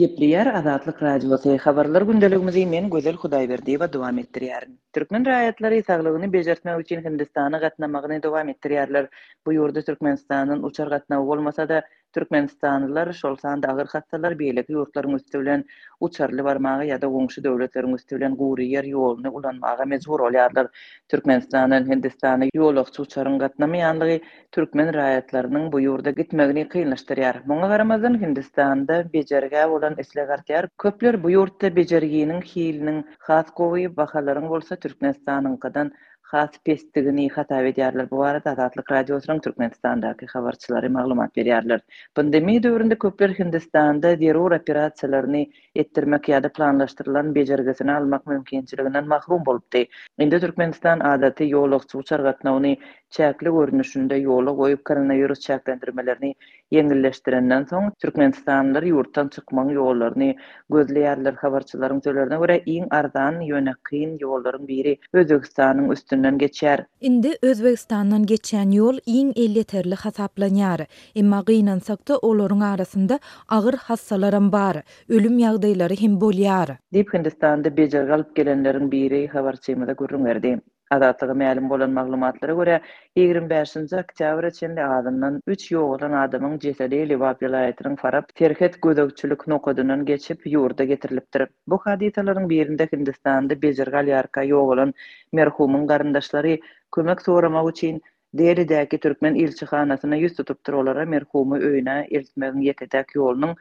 Gepleýär Azatlyk Radiosy, Habarlar gündeligimizi men Gözel Hudaýberdiýewa dowam etdirýärin. Türkmen raýatlary saglygyny bejertmek üçin Hindistana gatnamagyny dowam etdirýärler. Bu ýurda Türkmenistandan uçar gatnawy bolmasa-da, türkmenistanlylar, şol sanda agyr hassalar beýleki ýurtlaryň üsti bilen uçarly barmaga ýa-da goňşy döwletleriň üsti bilen gurýer ýoluny ulanmaga mejbur bolýarlar. Türkmenistandan Hindistana ýolagçy uçaryň gatnamaýanlygy türkmen raýatlarynyň bu ýurda gitmegini kynlaşdyrýar. Muňa garamazdan, Hindistanda bejergä bolan isleg artýar. Köpler bu ýurtda bejerginiň hiliniň has gowy, bahalaryň bolsa Türkmenistanyňkydan has pesdigini hasap edýärler. Bu barada Azatlyk Radiosynyň Türkmenistandaky habarçylary maglumat berýärler. Pandemiýa döwründe köpler Hindistanda zerur operasiýalaryny etdirmek ýa-da planlaşdyrylan bejergisini almak mümkinçiliginden mahrum bolupdy. Indi Türkmenistan adaty ýolagçy uçar gatnawyny çäkli görnüşinde ýola goýup, koronawirus çäklendirmelerini ýeňilleşdirenden soň, türkmenistanlylar ýurtdan çykmagyň ýollaryny gözleýärler. Habarçylaryň sözlerine görä, iň arzan, ýöne kyn ýollaryň biri Özbegistanyň üstünden geçýär. Indi Özbegistandan geçýän ýol iň elýeterli hasaplanýar. Emma gynansak-da, olaryň arasynda agyr hassalaram bar, ölüm ýagdaýlary hem bolýar. Diýip, Hindistanda bejergi alyp gelenleriň biri habarçymyza gürrüň berdi. Azatlyga mälim bolan maglumatlara görä, ýigrimi bäşinji oktýabra çenli azyndan üç ýogalan adamyň jesedi Lebap welaýatynyň Farap serhet gözegçilik nokadyndan geçip, ýurda getirilipdir. Bu hadysalaryň birinde Hindistanda bejergi alýarka ýogalan merhumyň garyndaşlary kömek soramak üçin Deridäki türkmen ilçihanasyna ýüz tutupdyr, olara merhumy öýüne eltmegiň ýeke-täk ýolunyň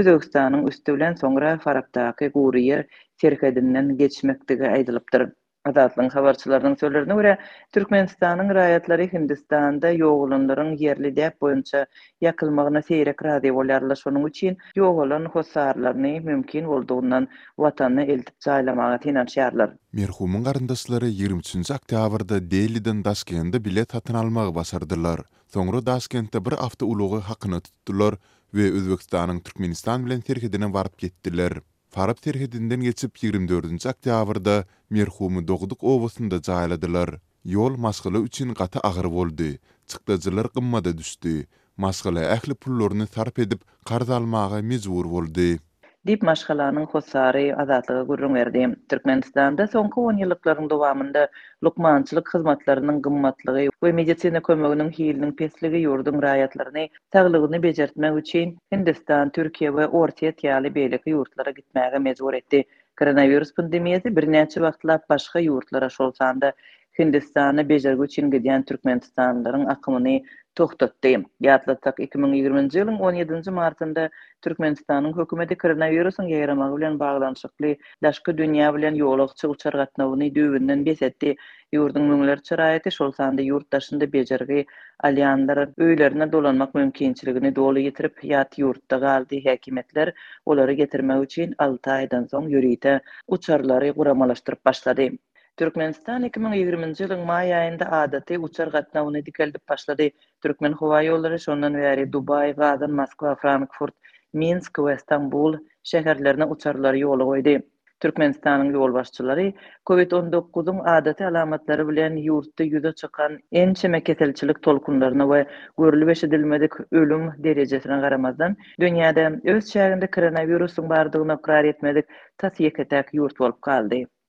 Özbegistanyň üsti bilen, soňra Farapdaky gury ýer serhedinden geçmekdigi aýdylypdyr. Azatlygyň habarçylarynyň sözlerine görä, Türkmenistanyň raýatlary Hindistanda ýogalanlaryň ýerli däp boýunça ýakylmagyna seýrek razy bolýarlar, şonuň üçin ýogalan hossarlaryny mümkin boldugyndan watanyna eltip jaýlamaga synanyşýarlar. Merhumyň garyndaşlary ýigrimi üçünji oktýabrda Deliden Daşkende bilet satyn almagy başardylar. Soňra Daşkentde bir awtoulagy hakyna tutdular we Özbegistanyň Türkmenistan bilen serhedine baryp ýetdiler. Farap serhedinden geçip ýigrimi dördünji oktýabrda merhumy dogduk obasynda jaýladylar. Ýol maşgala üçin gaty agyr boldy. Çykdajylar gymmada düşdi. Maşgala ähli pullaryny sarp edip, karz almaga mejbur boldy. Diýip, maşgalanyň hossary Azatlyga gürrüň berdi. Türkmenistanda soňky onýyllyklaryň dowamynda lukmançylyk hyzmatlarynyň gymmatlygy we medisina kömeginiň hiliniň pesligi ýurduň raýatlaryny saglygyny bejertmek üçin Hindistan, Türkiýe we Orsýet ýaly beýleki ýurtlara gitmäge mejbur etdi. Koronawirus pandemiýasy birnäçe wagtlap başga ýurtlara, şol sanda Hindistana bejergi üçin gidýän türkmenistanlylaryň akymyny togtatdy. Ýatlatsak, iki müň ýigriminji ýylyň on ýedinji martynda Türkmenistanyň hökümeti koronawirusyň ýaýramagy bilen baglanyşykly daşky dünýä bilen ýolagçy uçar gatnawyny düýbünden bes etdi, Ýurduň müňlerçe raýaty, şol sanda ýurt daşynda bejergi alýanlar öýlerine dolanmak mümkinçiligini doly ýitirip, ýat ýurtda galdy, häkimiýetler olary getirmek üçin alty aýdan soň ýörite uçarlary guramalaşdyryp başlady. Türkmenistan iki müň ýigriminji ýylyň maý aýynda adaty uçar gatnawyny dikeldip başlady. Türkmenhowaýollary şondan bäri Dubaý, Gazan, Moskwa, Frankfurt, Minsk we Stambul şäherlerine uçarlary ýola goýdy. Türkmenistanyň ýolbaşçylary Covid on dokuzyň adaty alamatlary bilen ýurtda ýüze çykan ençeme keselçilik tolkunlaryna we görlüp-eşidilmedik ölüm derejesine garamazdan, dünýäde öz çäginde koronawirusyň bardygyny ykrar etmedik tas ýeke-täk ýurt bolup galdy.